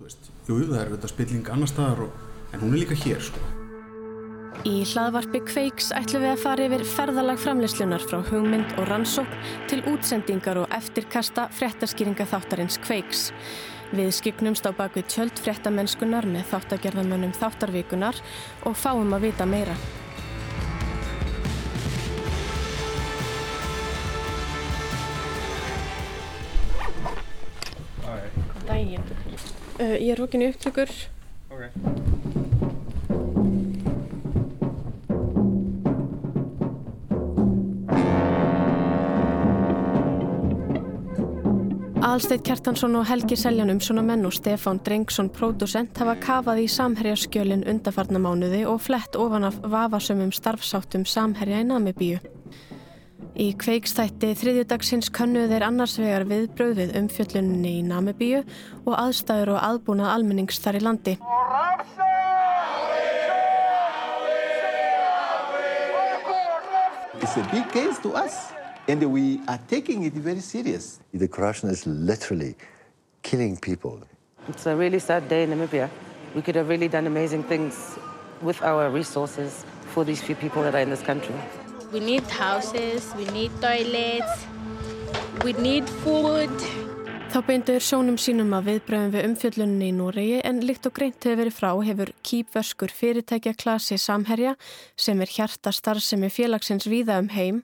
veist, jú, það er auðvitað spilling annar staðar og, en hún er líka hér sko. Í hlaðvarpi Kveiks ætlum við að fara yfir ferðalag framleyslunar frá hugmynd og rannsókn til útsendingar og eftirkasta fréttaskýringa þáttarins Kveiks. Við skyknumst á bakvið tjöld fréttamennskunar með þáttagerðamönnum þáttarvikunar og fáum að vita meira. Uh, ég er hókinu upptökur. Okay. Alsteit Kjartansson og Helgi Seljanum svona menn og Stefán Drengsson pródusent hafa kafað í samherjaskjölin undarfarnamánuði og flett ofan af vafasömmum starfsáttum samherja í Namibíu. Í kveikstætti þriðjudagsins könnuð þeir annars vegar viðbröð við umfjöllunni í Namibíu og aðstæður og aðbúnað almennings þar í landi. It's a big case to us, and we are taking it very serious. The corruption is literally killing people. It's a really sad day in Namibia. We could have really done amazing things with our resources for these few people that are in this country. We need houses, we need toilets, we need food. Þá beinduður sjónum sínum að viðbröðum við umfjöllunni í Núregi en líkt og greint hefur verið frá hefur kýpvöskur fyrirtækja klasi Samherja sem er hjarta starfsemi félagsins víða um heim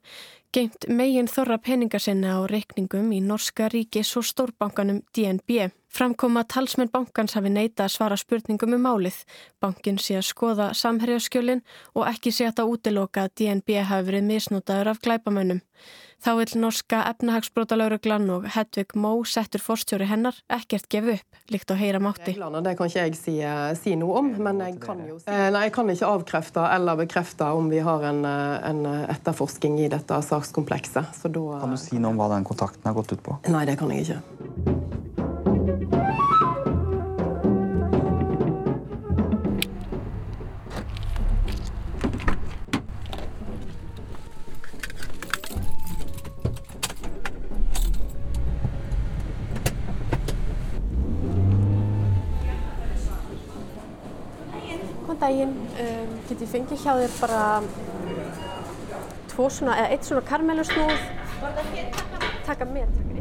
geimt megin þorra peningasinna á reikningum í Norska ríkis og stórbankanum DNB. Framkoma talsmenn bankans hafi neita að svara spurningum um málið. Bankin sé að skoða samherjaskjölin og ekki sé að það útiloka að DNB hafi verið misnútaður af glæpamönnum. Þá vil norska efnahagsbrótalauruglan og Hedvig Mó settur forstjóri hennar ekkert gefu upp, líkt að heyra mátti. Det kan ikke jeg si, si noe om, men jeg kan jo si Nei, jeg kan ikke avkrefte eller bekrefte om vi har en, en etterforsking i dette sakskomplekset. Så da Kan du si noe om hva den kontakten har gått ut på? Nei, det kan jeg ikke. Daginn, um, get ég fengið hjá þér bara tvo svona, eða eitt svona karmelusnúð. Taka með, taka einn.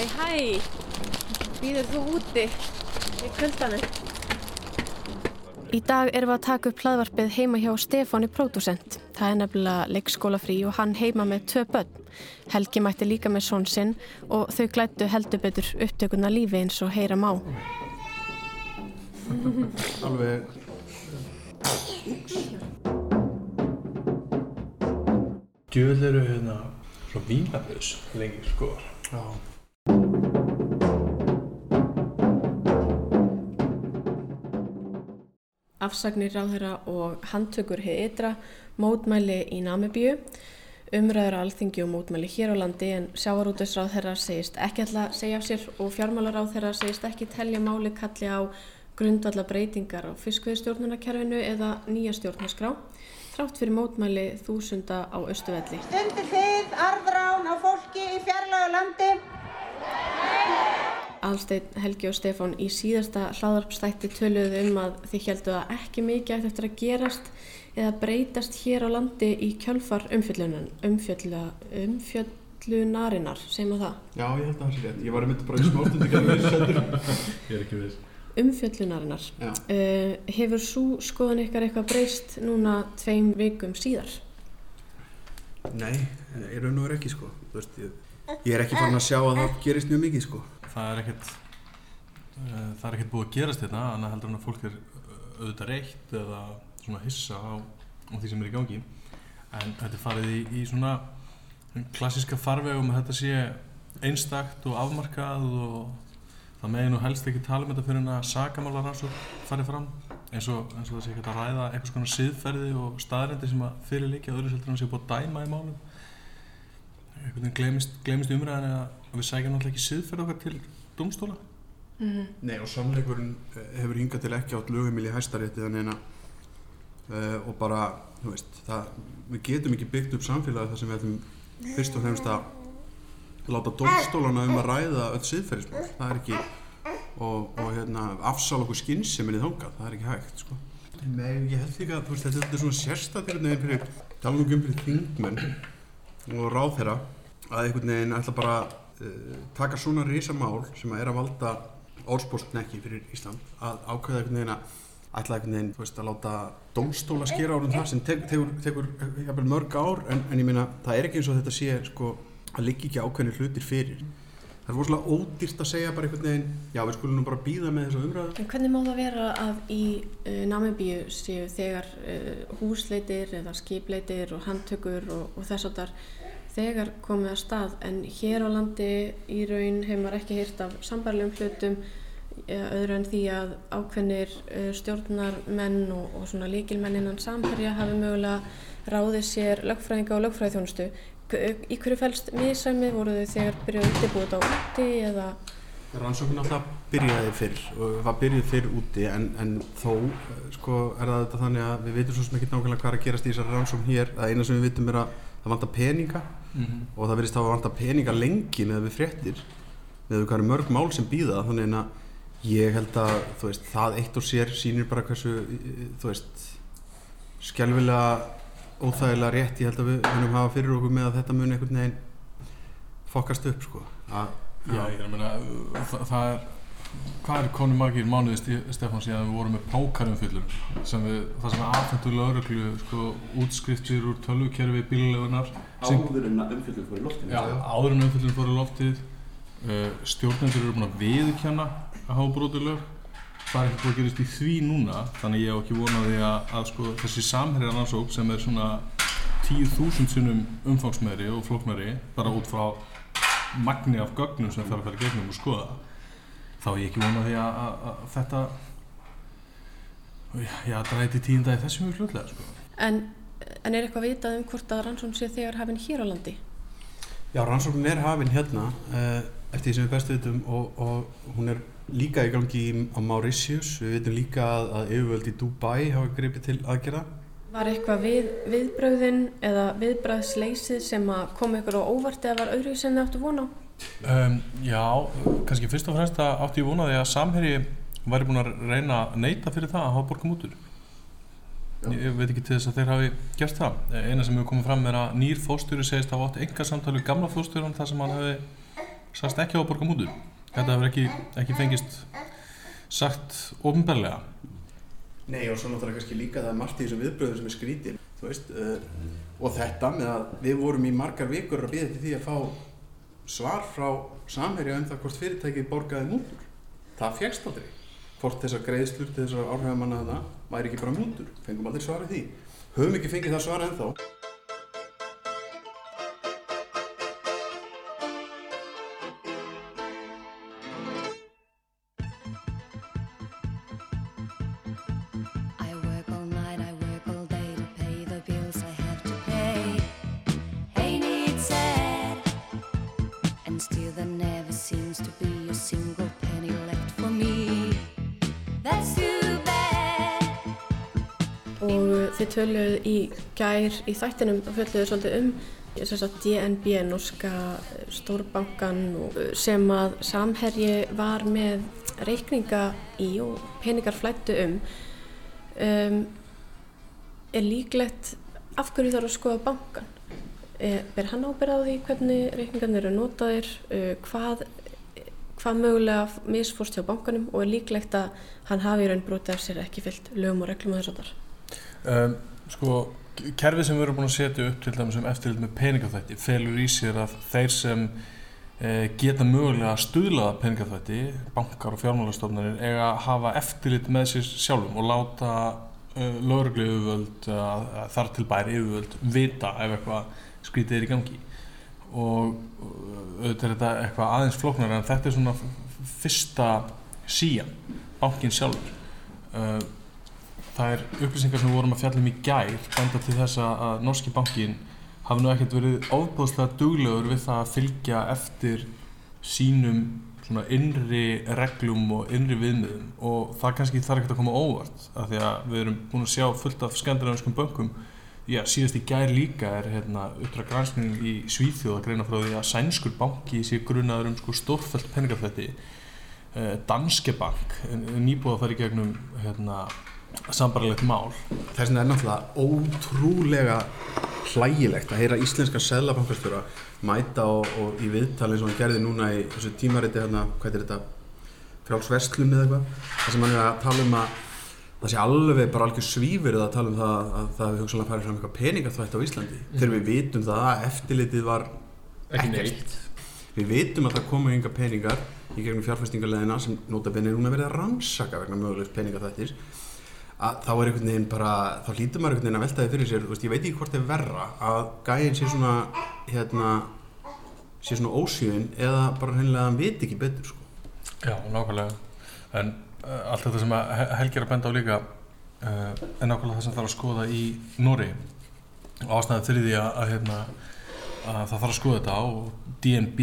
Hæ hæ, býður þú úti í kvöldanum? Í dag erum við að taka upp hlaðvarpið heima hjá Stefáni Pródusent. Það er nefnilega leikskólafrí og hann heima með tvö börn. Helgi mætti líka með són sinn og þau glættu heldur betur upptökunna lífi eins og heyra má. Alveg, Djöðl eru hérna svo vínafnus lengi sko. já, Afsagnir ráðherra og handtökur heið ytra, mótmæli í Namibíu, umræður á alþingi og mótmæli hér á landi en sjávarútusráðherra segist ekki alltaf segja af sér og fjármálaráðherra segist ekki telja máli kalli á grundvalla breytingar á fiskveðstjórnunarkerfinu eða nýja stjórnarskrá, þrátt fyrir mótmæli þúsunda á Östuvelli. Stundir þið arðrán á fólki í fjarlaga landi? Alsteinn, Helgi og Stefán í síðasta hlaðarpstætti töluðu um að þið heldu að ekki mikið ætti eftir að gerast eða breytast hér á landi í kjölfar umfjöllunarinnar, segjum að það, já, ég held að það sé rétt. Ég var einmitt bara í settur. Ég er ekki viss. umfjöllunarinnar. Uh, hefur svo skoðan ykkar eitthvað breyst núna tveim vikum síðar? Nei, ég raun og er ekki sko. Þú veist, ég, ég er ekki farin að sjá að það gerist mjög mikið sko. Það er ekkert, uh, það er ekkert búið að gerast hérna, annað heldur en að fólk er uh, auðvitað reitt eða svona hissa á, á því sem er í gangi. En þetta er farið í, í svona klassíska farvegum að þetta sé einstakt og afmarkað og það megi nú helst ekki tala um þetta fyrir en að sakamálar rannsók farið fram eins og, eins og það sé ekki að ræða einhvers konar siðferði og staðrendi sem að fyrir líka öðru seldur en að sé búið að dæma í málum einhvern veginn glemist, glemist umræðan að við sækjum náttúrulega ekki siðferð okkar til domstóla Nei, og sannleikurinn eh, hefur hingað til ekki átt lögumil í hæstarétti þannig að uh, og bara, þú veist, það, við getum ekki byggt upp samfélagi þar sem við ætlum fyrst og fremst að láta dómstólana um að ræða öll siðferðismál, það er ekki og, og hérna, afsal okkur skynnseminni þangað, það er ekki hægt sko. Nei, ég held líka að þú veist, þetta er svona sérstættir einhvern veginn fyrir, tala nú ekki um fyrir þingmenn og ráð þeirra að einhvern veginn ætla bara uh, taka svona risamál sem að er að valda orðspóstnekki fyrir Ísland að ákveða einhvern veginn að ætla einhvern veginn, þú veist, að láta domstóla skera árum það sem tekur, tekur jafnvel mörg ár en, en ég meina, það er ekki eins og þetta sé, sko, að liggi ekki ákveðni hlutir fyrir. Það er rosalega ódýrt að segja bara einhvern veginn, já, við skulum nú bara býða með þessu umræðu. En hvernig má það vera að í uh, Namibíu séu þegar uh, húsleitir eða skipleitir og handtökur og, og þess að þar þegar komið að stað en hér á landi í raun hefur maður ekki hýrt af sambarlegum hlutum eða öðru en því að ákveðnir uh, stjórnarmenn og, og svona líkilmenn innan samherja hafi mögulega ráðið sér lögfræðinga og lögfræðiþjónustu. Í hverju fælst miðsæmi voru þau þegar byrjuði undirbúið á úti eða? Rannsókn alltaf byrjaði fyrr og var byrjuð fyrr úti en, en þó sko er það þetta þannig að við veitum svo sem ekki nákvæmlega hvað er að gerast í þessari rannsókn hér að eina sem við veitum er að það vantar peninga mm -hmm. og það verðist að það vantar peninga lengi með við fréttir með hvað eru mörg mál sem býða þannig að ég held að veist, það eitt og sér sýnir bara hversu þú veist skjálfilega óþægilega rétt ég held að við munum hafa fyrir okkur með að þetta mun einhvern veginn fokast upp sko. Að, Já, ég er að meina það, það er hvað er konu margir mánuði Stefán síðan við vorum með pákarum fullur sem við, það sem er aðfendur lauruglu sko, útskriftir úr tölvukerfi bílulegunar áður en umfjöldun fór í loftið Já, áður en umfjöldun fór í loftið uh, stjórnendur eru búin að viðkjanna að hafa brotur lög. Það er ekki búin að gerast í því núna þannig ég á ekki vonaði að, að sko, þessi samherjar rannsók sem er svona 10.000 sinnum umfangsmeðri og floknari bara út frá magni af gögnum sem er að fara gegnum og skoða þá er ég ekki vonaði að, að, að þetta já, dræti tíunda í þessum mjög hlutlega sko. en, en er eitthvað vitað um hvort að rannsókn sé þegar hafinn hér á landi? Já, rannsókn er hafinn hérna uh, eftir því sem við bestu vitum og, og hún er líka í gangi á Mauritius, við veitum líka að, að yfirvöld í Dubai hafa gripið til aðgerða. Var eitthvað við, viðbröðin eða viðbröðsleysið sem að kom ykkur á óvart eða var öðru sem þið áttu vona á? Um, já, kannski fyrst og fremst að áttu ég vonaði að samherji væri búin að reyna að neyta fyrir það að hafa borgum út úr. Ég veit ekki til þess að þeir hafi gert það. Eina sem hefur komið fram er að nýr fóstjóri segist að hafa átt enga samtali gamla fóstjórum þar sem hann hefði sagst ekki á borgum út úr. Þetta hefur ekki, ekki fengist sagt ofinbarlega. Nei og svo náttúrulega kannski líka það er margt í þessum viðbröðum sem er skrítið, uh, og þetta með að við vorum í margar vikur að býða til því að fá svar frá samherja um það hvort fyrirtækið borgaði mútur. Það fjækst aldrei. Hvort þessar greiðslur til þessar áhrifamanna þarna væri ekki bara mútur. Fengum aldrei svarið því. Höfum ekki fengið það svara ennþá. Þið töluðu í gær í þættinum og fjöldluðu svolítið um DNB, norska stórbankan sem að samherji var með reikninga í og peningar flættu um, um er líklegt af hverju þarf að skoða bankan er, er hann ábyrðað því hvernig reikningarnir eru notaðir? Hvað, hvað mögulega misfórst hjá bankanum? Og er líklegt að hann hafi í raun brotið af sér ekki fyllt lögum og reglum og þess að þar Um, sko, kerfið sem við erum búin að setja upp til dæmis um eftirlit með peningafætti felur í sér að þeir sem eh, geta mögulega að stuðla peningafætti, bankar og fjármálastofnarnir eiga að hafa eftirlit með sér sjálfum og láta uh, lögreglu yfirvöld, uh, þar til bæri yfirvöld, vita ef eitthvað skrítið er í gangi. Og auðvitað er þetta eitthvað aðeins flóknar en þetta er svona fyrsta síjan, bankin sjálfur. Uh, það er upplýsingar sem við vorum að fjalla um í gær benda til þess að norski bankin hafi nú ekkert verið ofbúðslega duglegur við það að fylgja eftir sínum svona innri reglum og innri viðmiðum. Og það kannski þarf ekkert að koma óvart af því að við erum búin að sjá fullt af skandinaviskum bönkum. Já, síðast í gær líka er hérna uppdrag granskning í Svíþjóð að greina frá því að sænskur banki sé grunaður um sko stórfælt peningafætti eh, Danske Bank nýbúið að fara í gegnum hérna sambarlegt mál Þess vegna er náttúrulega ótrúlega hlægilegt að heyra íslenska seðlabankastjóra mæta og, og í viðtali eins og hann gerði núna í þessu tímariti hérna, hvað er þetta, frjálsverslun eða eitthvað, þar sem hann er að tala um að það sé alveg bara algjör svífur að tala um það að það hefur hugsanlega farið fram eitthvað peningaþvætt á Íslandi Mhm. þegar við vitum það að eftirlitið var ekkert. Við vitum að það komu yngar peningar í gegnum fjárfestingarleðina sem nota benni núna verið að rannsaka vegna mögulegs peningaþvættis að þá er einhvern veginn bara, þá hlýtur maður einhvern veginn að velta þið fyrir sér, veist, ég veit ekki hvort það er verra að gæinn sé svona, hérna, sé svona ósjöin eða bara hennilega að hann veit ekki betur, sko. Já, nákvæmlega. En uh, allt þetta sem að He- Helgi er að benda á líka uh, er nákvæmlega það sem þarf að skoða í Nóri og fyrir því að, að, hérna, að það þarf að skoða þetta og DNB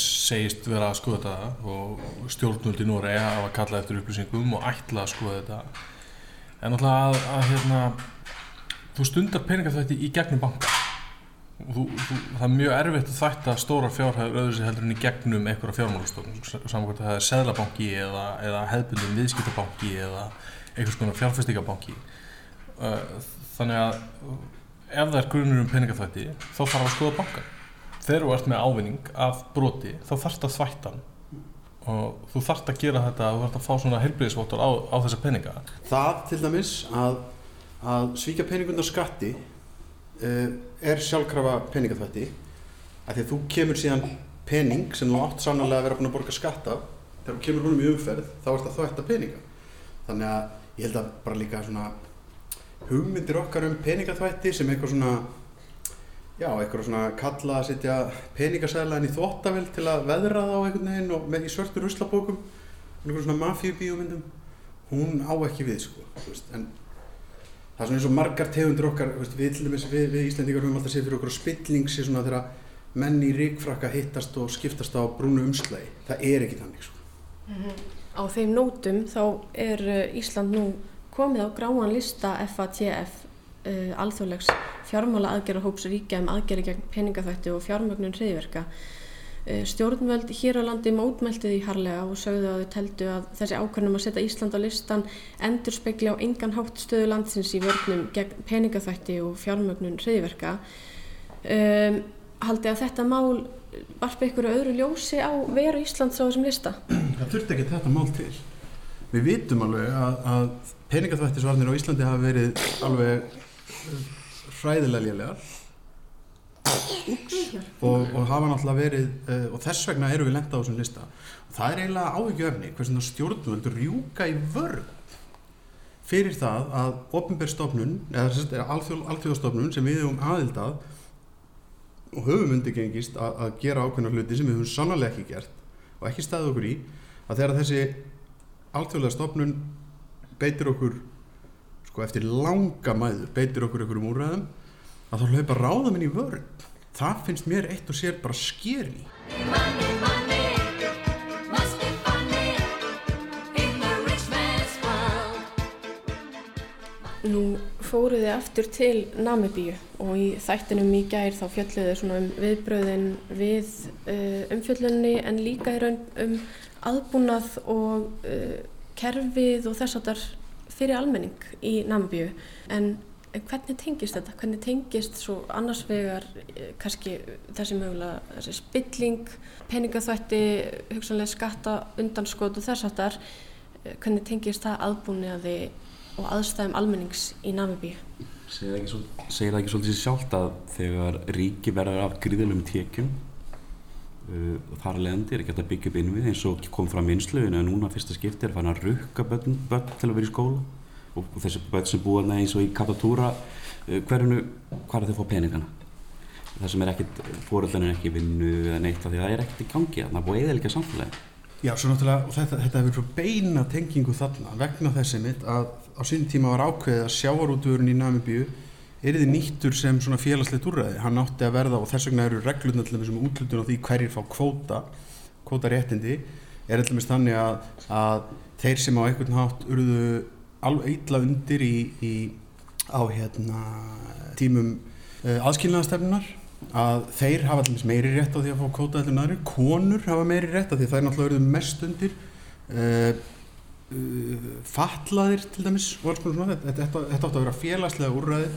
segist vera að skoða þetta og stjórnvöld í Nóri hafa kallað eftir upplýsingum og ætla að skoða þetta en náttúrulega að, að hérna, þú stundar peningaþvætti í gegnum banka. Og þú, þú, það er mjög erfitt að þvætta stóra fjárhæður öðru sér heldur en í gegnum einhverja fjármálastofnum saman hvort það er seðlabanki eða, eða hefðbundum viðskiptabanki eða einhvers konar fjárfestingabanki Uh, þannig að ef það er grunur um peningaþvætti þá þarf að skoða bankan þegar þú ert með ávinning af broti þá þarfst að þvætta hann og þú þarfst að gera þetta þú þarfst að fá svona heilbriðisvottor á, á þessa peninga. Það til dæmis að, að svíkja peningundar skatti uh, er sjálfkrafa peningaþvætti að því að þú kemur síðan pening sem þú átt sannlega að vera búin að borga skatta þegar þú kemur honum í umferð þá ert að þvætta peninga. Þannig að ég held að bara líka svona hugmyndir okkar um peningaþvætti sem eitthvað svona já, eitthvað svona kalla að setja peningasæðla inn í þvóttavel til að veðra þá einhvern veginn og með í svörtu ruslabókum einhvern svona mafíubíumyndum hún á ekki við sko veist, en það er svona eins og margar tegundur okkar veist, við, við, við Íslandingar höfum alltaf séð fyrir okkur að spilling sé svona þegar menn í ríkfrakka hittast og skiptast á brúnu umslægi það er ekki þannig sko. Á þeim nótum þá er uh, Ísland nú komið á gráan lista FATF uh, alþjóðlegs fjármála aðgerðarhóps ríkja um aðgerði gegn peningaþvætti og fjármögnun hriðverka. Uh, stjórnvöld hér á landi mótmælti því harlega og sögðu að þau teldu að þessi ákvörnum að setja Ísland á listan endur spekli á engan hátt stöðu landsins í vörnum gegn peningaþvætti og fjármögnun hriðverka. Um, haldi að þetta mál varpi ykkur öðru ljósi á veru Íslands á þessum lista? það þurfti ekki þetta mál til við vitum alveg að, að peningaþvættisvarnir á Íslandi hafa verið alveg hræðilega lélegar. Og, og hafa náttúrulega verið uh, og þess vegna eru við lenda á þessum lista. Og það er eiginlega áhyggjöfni hversin það stjórnvöld rjúka í vörð fyrir það að ofinberstofnun eða þess að alþjóð, alþjóðastofnun sem við höfum aðild að og höfum undirgengist að, að gera ákveðna hluti sem við höfum sannlega ekki gert og ekki staðið okkur í að þegar þessi alþjóðlega stofnun beitir okkur sko eftir langa mæður beitir okkur okkur um úrræðum að þá hlaupa ráðamenn í vörn. Það finnst mér eitt og sér bara skeri Nú fóruð þið aftur til Namibíu og í þættinum í gær þá fjölluðu þið svona um viðbröðin við uh, umfjöllunni en líka í raun um aðbúnað og uh, kerfið og þess að þar fyrir almenning í Namibíu. En hvernig tengist þetta? Hvernig tengist svo annars vegar uh, kannski þessi mögulega þessi spilling, peningaþvætti, hugsanlega skatta, undanskot og þess að þar, hvernig tengist það aðbúnaði og aðstæðum almennings í Namibíu. Segir það ekki, svolítið sjálft að þegar ríki verður af gríðalum tekjum þar að leiðandi er ekki að byggja upp innvið eins og kom fram vinsluðinu að núna fyrsta skipti er fann að rukka börn, börn til að vera í skóla. Og, þessi börn sem búa þarna eins og í Katatúra uh, hverjunu, hvað er þau að fá peningana? Það sem er ekkit, fóröldan er ekki vinnu eða neitt af því að það er ekkit í gangi það búið eða ekki samfélagi Já, svo náttúrulega, þetta, þetta hefur svo beina tengingu þarna vegna þessi mitt að á sín tíma var ákveðið að sjávarútvörun í Namibíu er þið nýttur sem svona félagslegt úrræði. Hann átti að verða og þess vegna eru reglurnar til þessum útlutun á því hverjir fá kvóta, kvótaréttindi, er allmest þannig að, að þeir sem á einhvern hátt urðu alveg illa undir í, í á hérna tímum uh, aðskilnaðastefnunar að þeir hafa allmest meiri rétt á því að fá kóta allir næri, konur hafa meiri rétt á því að það er náttúrulega urðu mest undir uh, uh, fatlaðir til dæmis þetta, átti að vera félagslega úrræði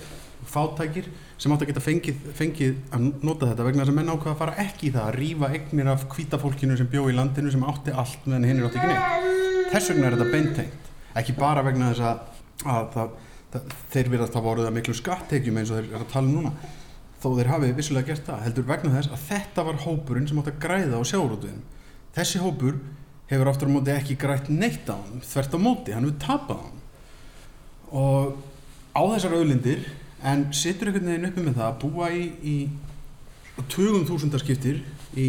fátækir sem átti að geta fengið, fengið að nota þetta vegna þess að menn ákvaða að fara ekki í það að rífa eignir af hvítafólkinu sem bjó í landinu sem átti allt meðan hinn er átti ekki neitt. Þess vegna er þetta beintengt. Ekki bara vegna þess að, að það, það, þeir verðast að voruð að miklu skattekjum eins og þeir eru að tala um núna. Þó þeir hafi vissulega gert það heldur vegna þess að þetta var hópurinn sem átti að græða á sjárótuðin þessi hópur hefur aftur á móti ekki grætt neitt á hann þvert á móti, hann hefur tapað á hann og á þessar auðlindir en situr einhvern veginn uppi með það að búa í, í tugum þúsundarskiptir í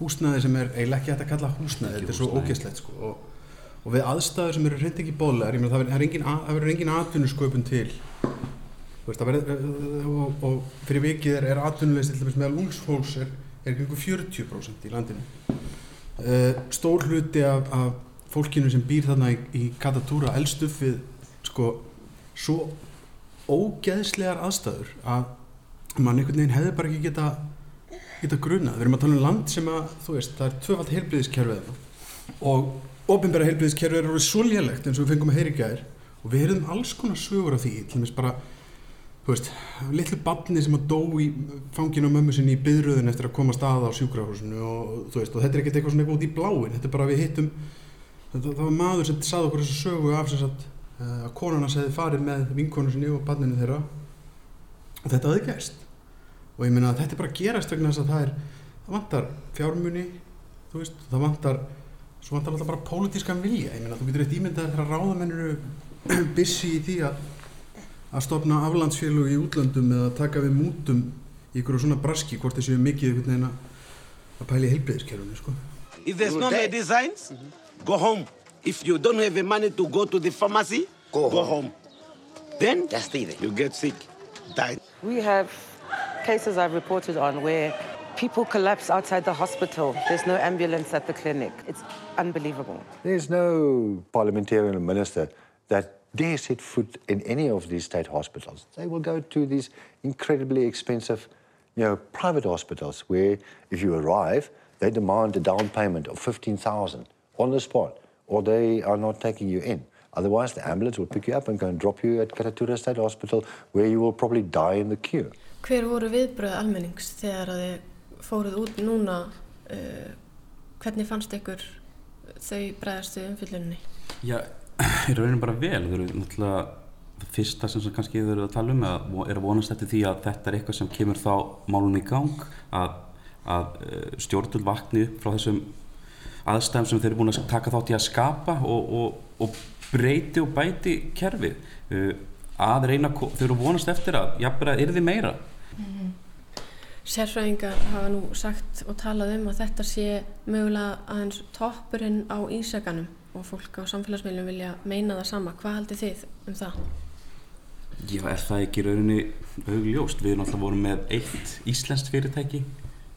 húsnæði sem er eiginlega ekki hægt að kalla húsnæði, þetta er svo ógeðslegt sko. og, og við aðstæður sem eru hreint ekki bóðlegar, ég meina það verður- er engin, atvinnusköpun til. Veist, verður, og, og fyrir vikið er, er atvinnuleysi til dæmis meðal ungsfólks er, er kringu 40% í landinu. Uh, stór hluti af, af fólkinu sem býr þarna í, í Katatúra við sko svo ógeðslegar aðstæður að mann einhvern veginn hefði bara ekki geta geta grunað. Við erum að tala um land sem að þú veist, það er tvöfald heilbriðiskerfið þarna. og ofinbæra heilbriðiskerfið er orðið svo lélegt eins og við fengum að heyra í gær og við erum alls konar sögur af því til dæmis bara þú veist, litlu barni sem að dó í fanginu á mömmu sinni í byðröðin eftir að koma stað á sjúkrahúsinu og þú veist, og þetta er ekkert eitthvað svona eitthvað út í bláin þetta er bara við hittum þetta, það var maður sem saði okkur þessu sögu af sagt, eh, að konan hans hefði farið með vinkonu sinni og barninu þeirra og þetta hafði gerst og ég meina að þetta er bara að gerast vegna þess að það er það vantar fjármuni þú veist, það vantar svo vantar alltaf bara pólitískan vilja ég meina þú getur eitt ímyndað þegar ráðamenn eru busy í því að að stopna aflandsfélug í útlöndum eða taka við mútum í ykkur svona braski hvort þessu mikið einhvern veginn að- að pæla í heilbreyðiskerfunu sko. If there's no medicines, go home. If you don't have the money to go to the pharmacy, go, home. Then just stay there. You get sick, die. We have cases I've reported on where people collapse outside the hospital. There's no ambulance at the clinic. It's unbelievable. There's no parliamentarian or minister that dare set foot in any of these state hospitals. They will go to these incredibly expensive, you know, private hospitals where if you arrive, they demand a down payment of 15,000 on the spot, or they are not taking you in. Otherwise, the ambulance will pick you up and go and drop you at Karatura State Hospital, where you will probably die in the queue. Hver voru viðbröð almennings þegar að þið fóruð út núna? Uh, hvernig fannst ykkur þau bregðastu umfyllunni? Já, í rauninu bara vel. Þau eru náttúrulega það fyrsta sem, sem kannski þau eru að tala um að, er að vonast eftir því að þetta er eitthvað sem kemur þá málun í gang að, að eh, stjórnvöld vakni upp frá þessum aðstæðum sem þeir eru búin að taka þátt í að skapa og, og, og breyti og bæti kerfið uh, að reyna, þau eru vonast eftir að jafnvel að yrði meira Sérfræðingar hafa nú sagt og talað um að þetta sé mögulega aðeins toppurinn á ísakanum og fólk á samfélagsmiðlum vilja meina það sama. Hvað haldið þið um það? Já, er það ekki rauninni augljóst? Við erum alltaf voru með eitt íslenskt fyrirtæki,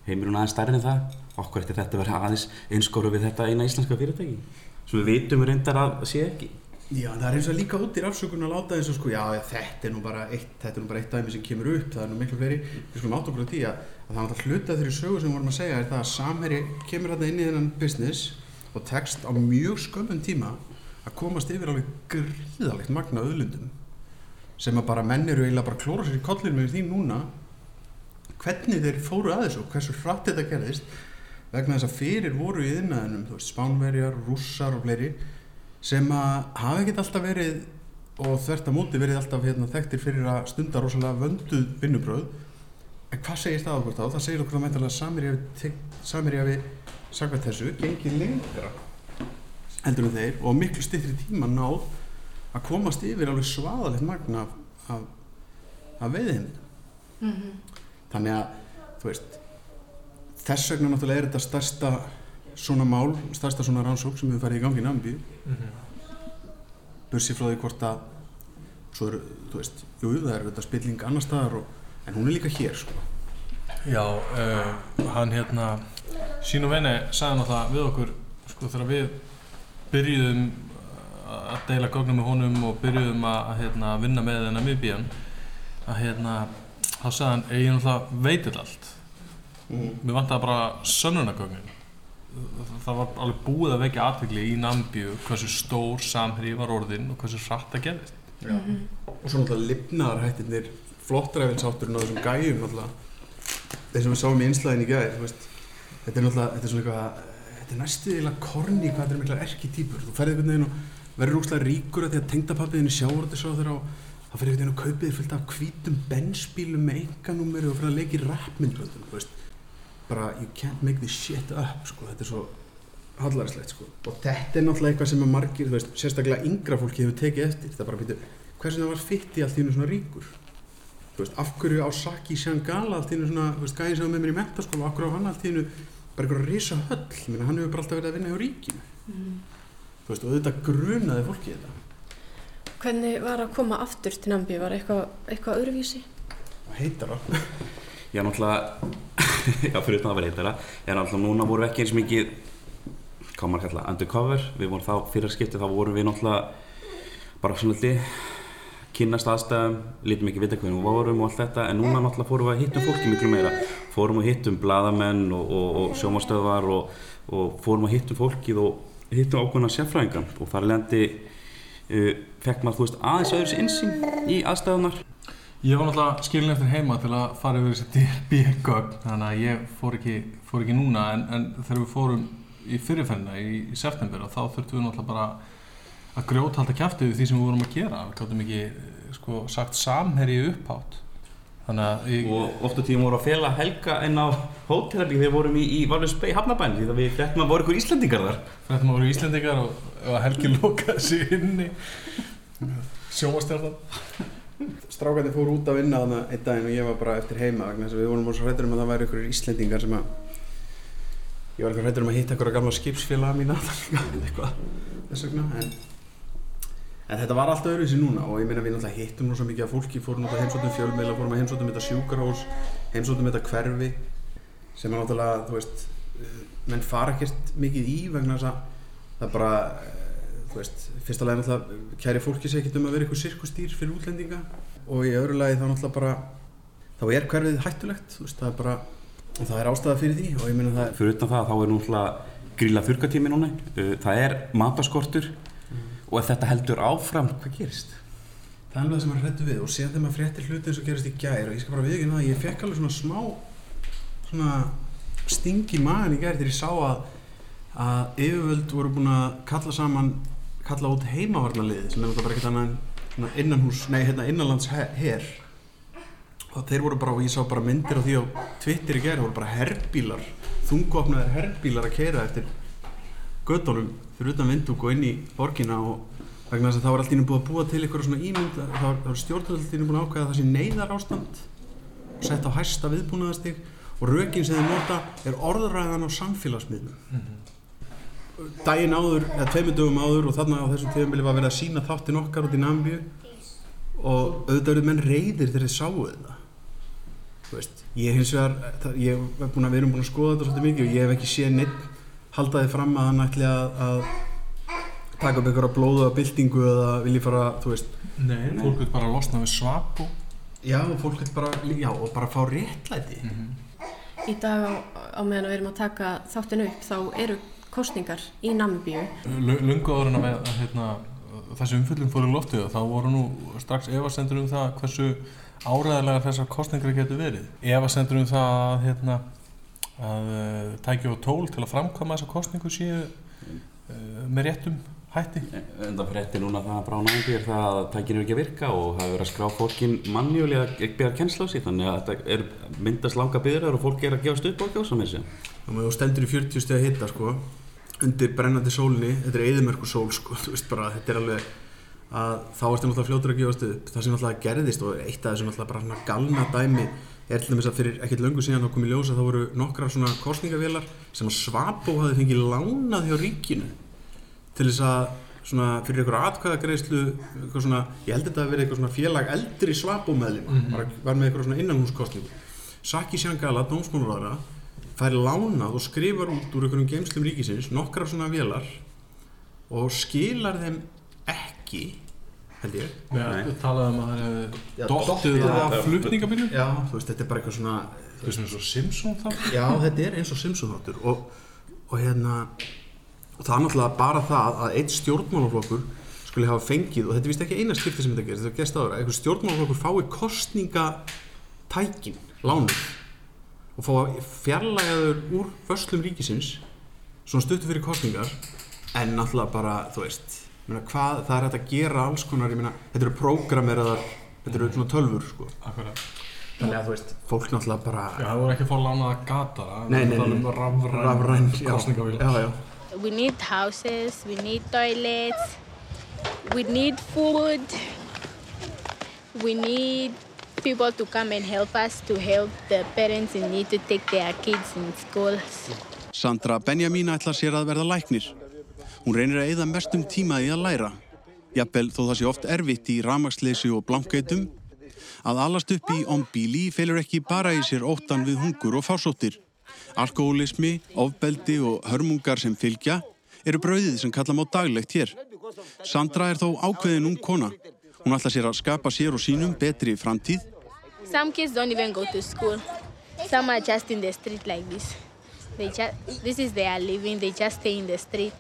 heimurinn aðeins stærri en það. Okkur eftir þetta verða aðeins einskoru við þetta eina íslenska fyrirtæki. Svo við vitum reyndar að sé ekki. Já, það er eins og líka út í rafsökun að láta eins og sko, já, þetta er nú bara eitt, þetta er nú bara eitt dæmi sem kemur upp, það er nú miklu fleiri. Við skulum átt okkur á því að, að það er alltaf hluta þeirri sögu sem við vorum að segja er það að Samherji kemur þarna inn í þennan business og tekst á mjög skömmum tíma að komast yfir alveg gríðalegt magna auðlundum sem að bara menn eru eiginlega bara klóra sér í kollinu með því núna hvernig þeir fóru að þessu og hversu hratt þetta gerðist vegna þess að fyrir voru í innæðinum, þú veist, spánverjar, rússar og fleiri sem að hafa ekkert alltaf verið og þvert að móti verið alltaf hérna, þekktir fyrir að stunda rosalega vönduð vinnubröð en hvað segir það okkur þá? Það segir okkur að mæntalega samir ég við sagvært þessu, gengið lengra heldur en þeir og miklu styttri tíma náð að komast yfir alveg svaðalegt magna af, af, af veiðheimildum Mhm. þannig að þú veist þess vegna náttúrulega er þetta stærsta svona mál, stærsta svona rannsók sem við farið í gangi í Namibíu Mhm. bursið frá því hvort að svo eru, þú veist, jú, það er þetta spilling annar staðar og, en hún er líka hér sko. Já, uh, hann hérna Sínu Vene sagði náttúrulega við okkur sko, þegar við byrjuðum að deila gögnum með honum og byrjuðum að, að hérna, vinna með hennar miðbíjan að hérna þá sagði hann, ég náttúrulega veit þetta allt Mm. mér vantaði bara sönnunagögnin það var alveg búið að vekja aðtegli í Nambíu hversu stór samherji var orðinn og hversu hratt það gerðist. Já. og svo náttúrulega lifnaðarhættirnir flottræfinsátturinn á þessum gæjum þeir sem við sáum í einslæðin í gæði þetta er náttúrulega, þetta er svona eitthvað þetta er næstu eiginlega korni hvað þetta er mikla erki típur þú ferði einhvern veginn og verður úrslega ríkur að því að tengdapappiðinni sjáur þetta svo og það fyrir einhvern veginn og kaupið þér fullt af hvítum bensbílum með enganúmeri og fyrir að leika í rappmyndböndum þú veist bara you can't make this shit up sko, þetta er svo hallarslegt sko. og þetta er náttúrulega eitthvað sem að margir þú veist, sérstaklega yngra fólki hefur tekið eftir. Það er bara býtu, hversu það var fitt í allt í hennu svona ríkur? Þú veist, af hverju á Saki Shangala allt í hennu svona, þú veist, gæðin sem var með mér í mentaskóla af hverju á hann allt í hennu bara eitthvað risa höll, meina hann hefur bara alltaf verið að vinna hjá ríkinu. Þú veist, og þetta grunaði fólki þetta. Hvernig var að koma aftur til Nambi? Var eitthvað, eitthvað öðruvísi? heitar það Já, fyrir utan að vera heitara, já, náttúrulega núna vorum við ekki eins mikið, hvað maður kalla, undercover, við vorum þá, fyrir skipti þá vorum við náttúrulega bara svona litið, kynnast aðstæðum, lítum ekki vita hvernig við vorum og allt þetta, en núna náttúrulega fórum við að hittum fólki miklu meira, fórum að hittum bladamenn og, og, og sjómastöðvar og, og fórum að hittum fólkið og hittum ákveðna sérfræðingan og þar lendi uh, fekk maður, þú veist, aðeins öðru insýn í aðstæðunar. Ég var náttúrulega skilin eftir heima til að fara yfir þessi DB-gögn þannig að ég fór ekki, fór ekki núna en, en þegar við fórum í fyrirferðina í, í september og þá þurftum við náttúrulega bara að grjóthalda kæftu við því sem við vorum að gera. Við gáttum ekki eh, sko, sagt samherji upphátt. Ég, og ofta tíma voru að fela helga inn á hótelherbygging þegar vorum í, í Valur Spey hafnabæn því að við fréttum að voru ykkur Íslandingar þar. Fréttum að voru Íslendingar og, og Helgi lokaði sig inni. Sjómastjarnan strákandi fór út að vinna þarna einn daginn og ég var bara eftir heima vegna þess að við vorum bara svo hrættur um að það væri ykkur Íslendingar sem að ég var eitthvað hrættur um að hitta ykkur gamla skipsfélaga mína eitthvað þess vegna en, en þetta var allt öðruvísi núna og ég meina við náttúrulega hittum svo mikið af fólki fórum náttúrulega heimsóttum fjölmiðla, fórum að heimsóttum þetta sjúkarhós heimsóttum þetta hverfi sem er náttúrulega, þú veist eh, menn fara ekkert mikið í vegna þess að það bara veist, fyrsta lagi náttúrulega kæri fólki sé ekkert um að vera eitthvað sirkustýr fyrir útlendinga. Og í öðru lagi þá náttúrulega bara þá er hverfið hættulegt veist, það er bara, það er ástæða fyrir því og ég meina það Fyrir utan það þá er náttúrulega grilla þurrkatími núna. Uh, það er mataskortur og ef þetta heldur áfram, hvað gerist? það er alveg það sem maður hrættu við og séðan þegar maður fréttir hluti eins og gerist í gær og ég skal bara viðkynna það, ég fekk alveg svona smá svona sting í magan í gær þegar ég sá að að yfirvöld voru búin að kalla saman kalla út heimavarnalið sem er náttúrulega bara ekkert svona innanhús, nei hérna innanlands her og þeir voru bara, og ég sá bara myndir á því á Twitter í gær, voru bara herbílar þungopnaðir herbílar að keira eftir göttunum fyrir utan vindúk og inn í borgina og vegna þess að það var allt í einu búið að búa til eitthvað svona ímynd það var, það var einu búin að ákvæða það sé neyðar ástand sett á hæsta viðbúnaðastig og rökin sem þeir nota er orðræðan á samfélagsmiðlum daginn áður, eða tveimur dögum áður og þarna á þessum tíðanbili var verið að sína þáttin okkar út í Nambíu og auðvitað eru menn reyðir þegar þeir sáu þetta. Þú veist, ég hins vegar það, ég hef búin að, við erum búin að skoða þetta svolítið mikið og ég hef ekki séð neitt halda þið fram að hann ætli að, að taka upp einhverja blóða byltingu eða vilji fara, þú veist. Nei, fólk vil bara losna við svap og Já, og fólk vil bara, já, og bara fá réttlæti. Í dag á, á meðan við erum að taka þáttin upp þá eru kostningar í Namibíu. lungu áður en að, hérna, þessi umfyllum fór í loftið þá voru nú strax efasendur um það hversu áræðilega þessar kostningar getur verið. Efasendur um það að, hérna, að uh, tækja á tól til að framkvæma þessar kostningu séu uh, með réttum hætti. En það frétti núna það að brána er það að tækinu er ekki að virka og það er verið að skrá fólkin mannjúli að byrja kennsla á sig þannig að þetta er myndast langa byrjar og fólk er að og gjósa með sig. og þú stendur í 40 steg að hitta sko undir brennandi sólinni, þetta er eðimörku sól sko, þú veist bara, þetta er alveg að þá ertu náttúrulega fljótur að gefast upp það sem náttúrulega gerðist og eitt af þessu náttúrulega bara svona galna dæmi er til dæmis að fyrir ekkert löngu síðan þá kom í ljós að það voru nokkra svona kostningavélar sem að Svabó hafi fengið lánað hjá ríkinu til þess að svona fyrir einhverja atkvæðagreislu eitthvað svona, ég held þetta að vera eitthvað svona félag eldri Svabó meðlima, Mhm. var, var með eitthvað svona innanhúskostningu Saki Shangala, dómsmólaráðara fær lánað og skrifar út úr einhverjum geimslum ríkisins nokkra svona vélar og skilar þeim ekki held ég. Við talaðum að það Já, dottið af flutningabílum. Já, þú veist, þetta er bara eitthvað svona Þú veist, eins og Simpson þáttur? Já, þetta er eins og Simpson þáttur og, og hérna og það er náttúrulega bara það að eitt stjórnmálaflokkur skuli hafa fengið og þetta er vist ekki eina skipti sem þetta gerist, þetta gerst áður að einhver stjórnmálaflokkur fái kostningatækin lánuð og fá fjarlægaður úr vörslum ríkisins svona stuttu fyrir kostningar en náttúrulega bara, þú veist meina, hvað, það er hægt að gera alls konar meina, þetta eru prógrameraðar þetta eru svona tölfur sko. Þannig að þú veist, fólk náttúrulega bara Já, það voru ekki að fá lánaða gatara Nei, nei, nei. Rafræn, Rafræn, já. kostningavíl Já, já. We need houses, we need toilets, we need food, we need people to come and help us to help the parents in need to take their kids in schools. Sandra Benjamín ætlar sér að verða læknir. Hún reynir að eyða mestum tíma í að læra. Jafnvel þó það sé oft erfitt í ramagsleysi og blankeitum. Að alast upp í ombíli felur ekki bara í sér óttan við hungur og fásóttir. Alkoholismi, ofbeldi og hörmungar sem fylgja eru brauðið sem kalla má daglegt hér. Sandra er þó ákveðin ung kona. Hún ætlar sér að skapa sér og sínum betri framtíð. Some kids don't even go to school. Some are just in the street like this. They just, this is their living, they just stay in the street.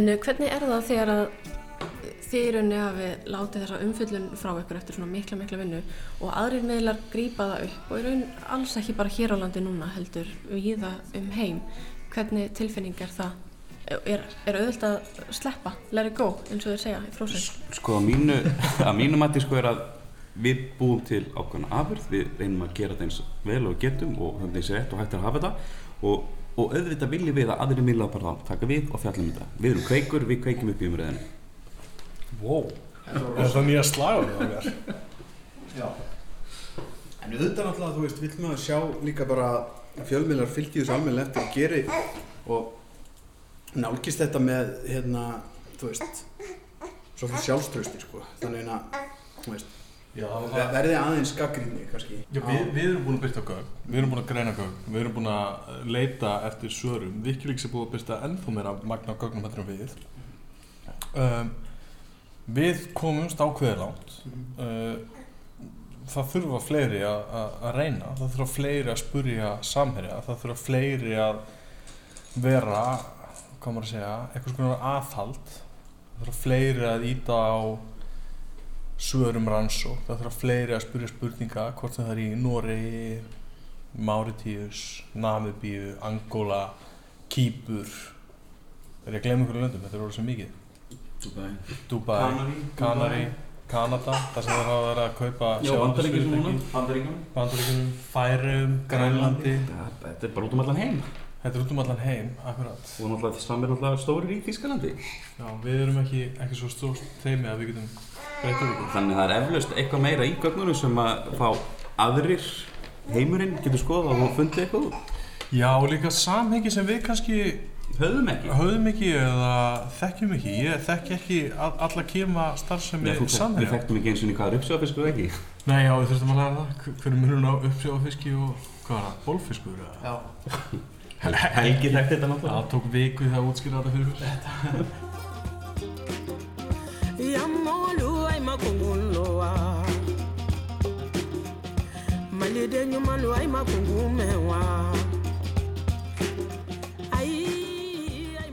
En uh, hvernig er það þegar að þið í rauninni hafi látið þessa umfyllun frá ykkur eftir svona mikla mikla vinnu og aðrir meðlar grípa það upp og í raun alls ekki bara hér á landi núna heldur viða um heim. Hvernig tilfinning er það? Er, er auðvitað að sleppa, let it go, eins og þeir segja í frósinn? Sko að mínu, mínu mati sko er að við búum til ákveðna afurð, við reynum að gera þetta eins vel og við getum og höfum þessi rétt og hægt að hafa þetta og, og auðvitað viljum við að aðri miðla bara taka við og fjallum þetta. Við erum kveikur, við kveikjum upp í umræðinu. Wow, er það nýja slagur það mér? Já. En auðvitað náttúrulega, þú veist, vill maður sjá líka bara að fjölmiðlar fylgi þessu almennilega eftir að geri og nálgist þetta með, hérna, þú veist, svolítið sjálfströsti, sko. Þannig að, þú veist, Já, það- ver- verði aðeins gaggrinni, kannski. Já, við, við erum búin að byrta gögn, við erum búin að greina gögn, við erum búin að leita eftir svörum. Wikileaks er búin að byrta ennþá meira magna gögnum heldur en við. Um, við komumst ákveðið langt. Uh, það þurfa fleiri að- að að reyna, það þurfa fleiri að spurja samherja, það þurfa fleiri að vera, hvað maður að segja, eitthvað svona aðhald. Það þurfa fleiri að íta á svörum rannsók, það þarf fleiri að spyrja spurninga hvort sem það er í Noregi, Mauritius, Namibíu, Angola, Kýpur. Er ég að glemja einhverju löndum, þetta er orðið svo mikið. Dubai, Dubai, Kanarí, Kanari, Kanada þar sem það verið að kaupa. Bandaríkjunum. Bandaríkjunum, Færum, Grænlandi. Þetta er bara út um allan heim. Þetta er út um allan heim, akkurat. Og náttúrulega samir náttúrulega stórir í Þýskalandi. Já, við erum ekki, ekki svo stórt teimi að við getum Þannig að það er eflaust eitthvað meira í gögnunum sem að fá aðrir heimurinn getur skoðað og fundið eitthvað út. Já, og líka samhengi sem við kannski höfðum ekki, höfðum ekki eða þekkjum ekki. Ég þekki ekki all, alla kýrma starfsemi Nei, þú þekkt- samherja. við þekktum ekki eins og hvað er uppsjáfiskur ekki. Nei, já, við þurftum að læra það. Hver- Hver er munurinn á uppsjáfiski og hvað er það? Bólfiskur? eða? Já. Hel- Helgi þekkti þetta náttúrulega. Það tók viku það að útskýra þetta fyrir Malide nyumalu ay makungumewa Ay ay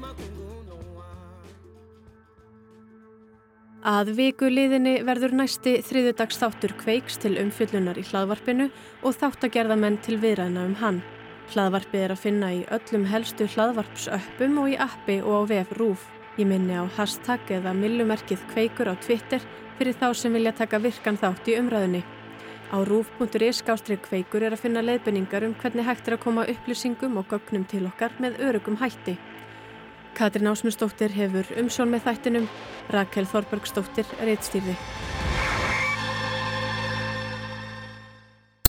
Að viku liðinni verður næsti þriðudags þáttur kveiks til umfyllunar í hlaðvarpinu og þáttagerðamenn til viðræðina um hann. Hlaðvarpið er að finna í öllum helstu hlaðvarpsöppum og í appi og á vef RÚF. Ég minni á hashtag eða millumerkið kveikur á Twitter fyrir þá sem vilja taka virkan þátt í umræðinni. Á rúf.is skástrík kveikur er að finna leiðbenningar um hvernig hægt er að koma upplýsingum og gögnum til okkar með örugum hætti. Katrin Ásmundsdóttir hefur umsjón með þættinum, Rakel Þorbergsdóttir reittstýrði.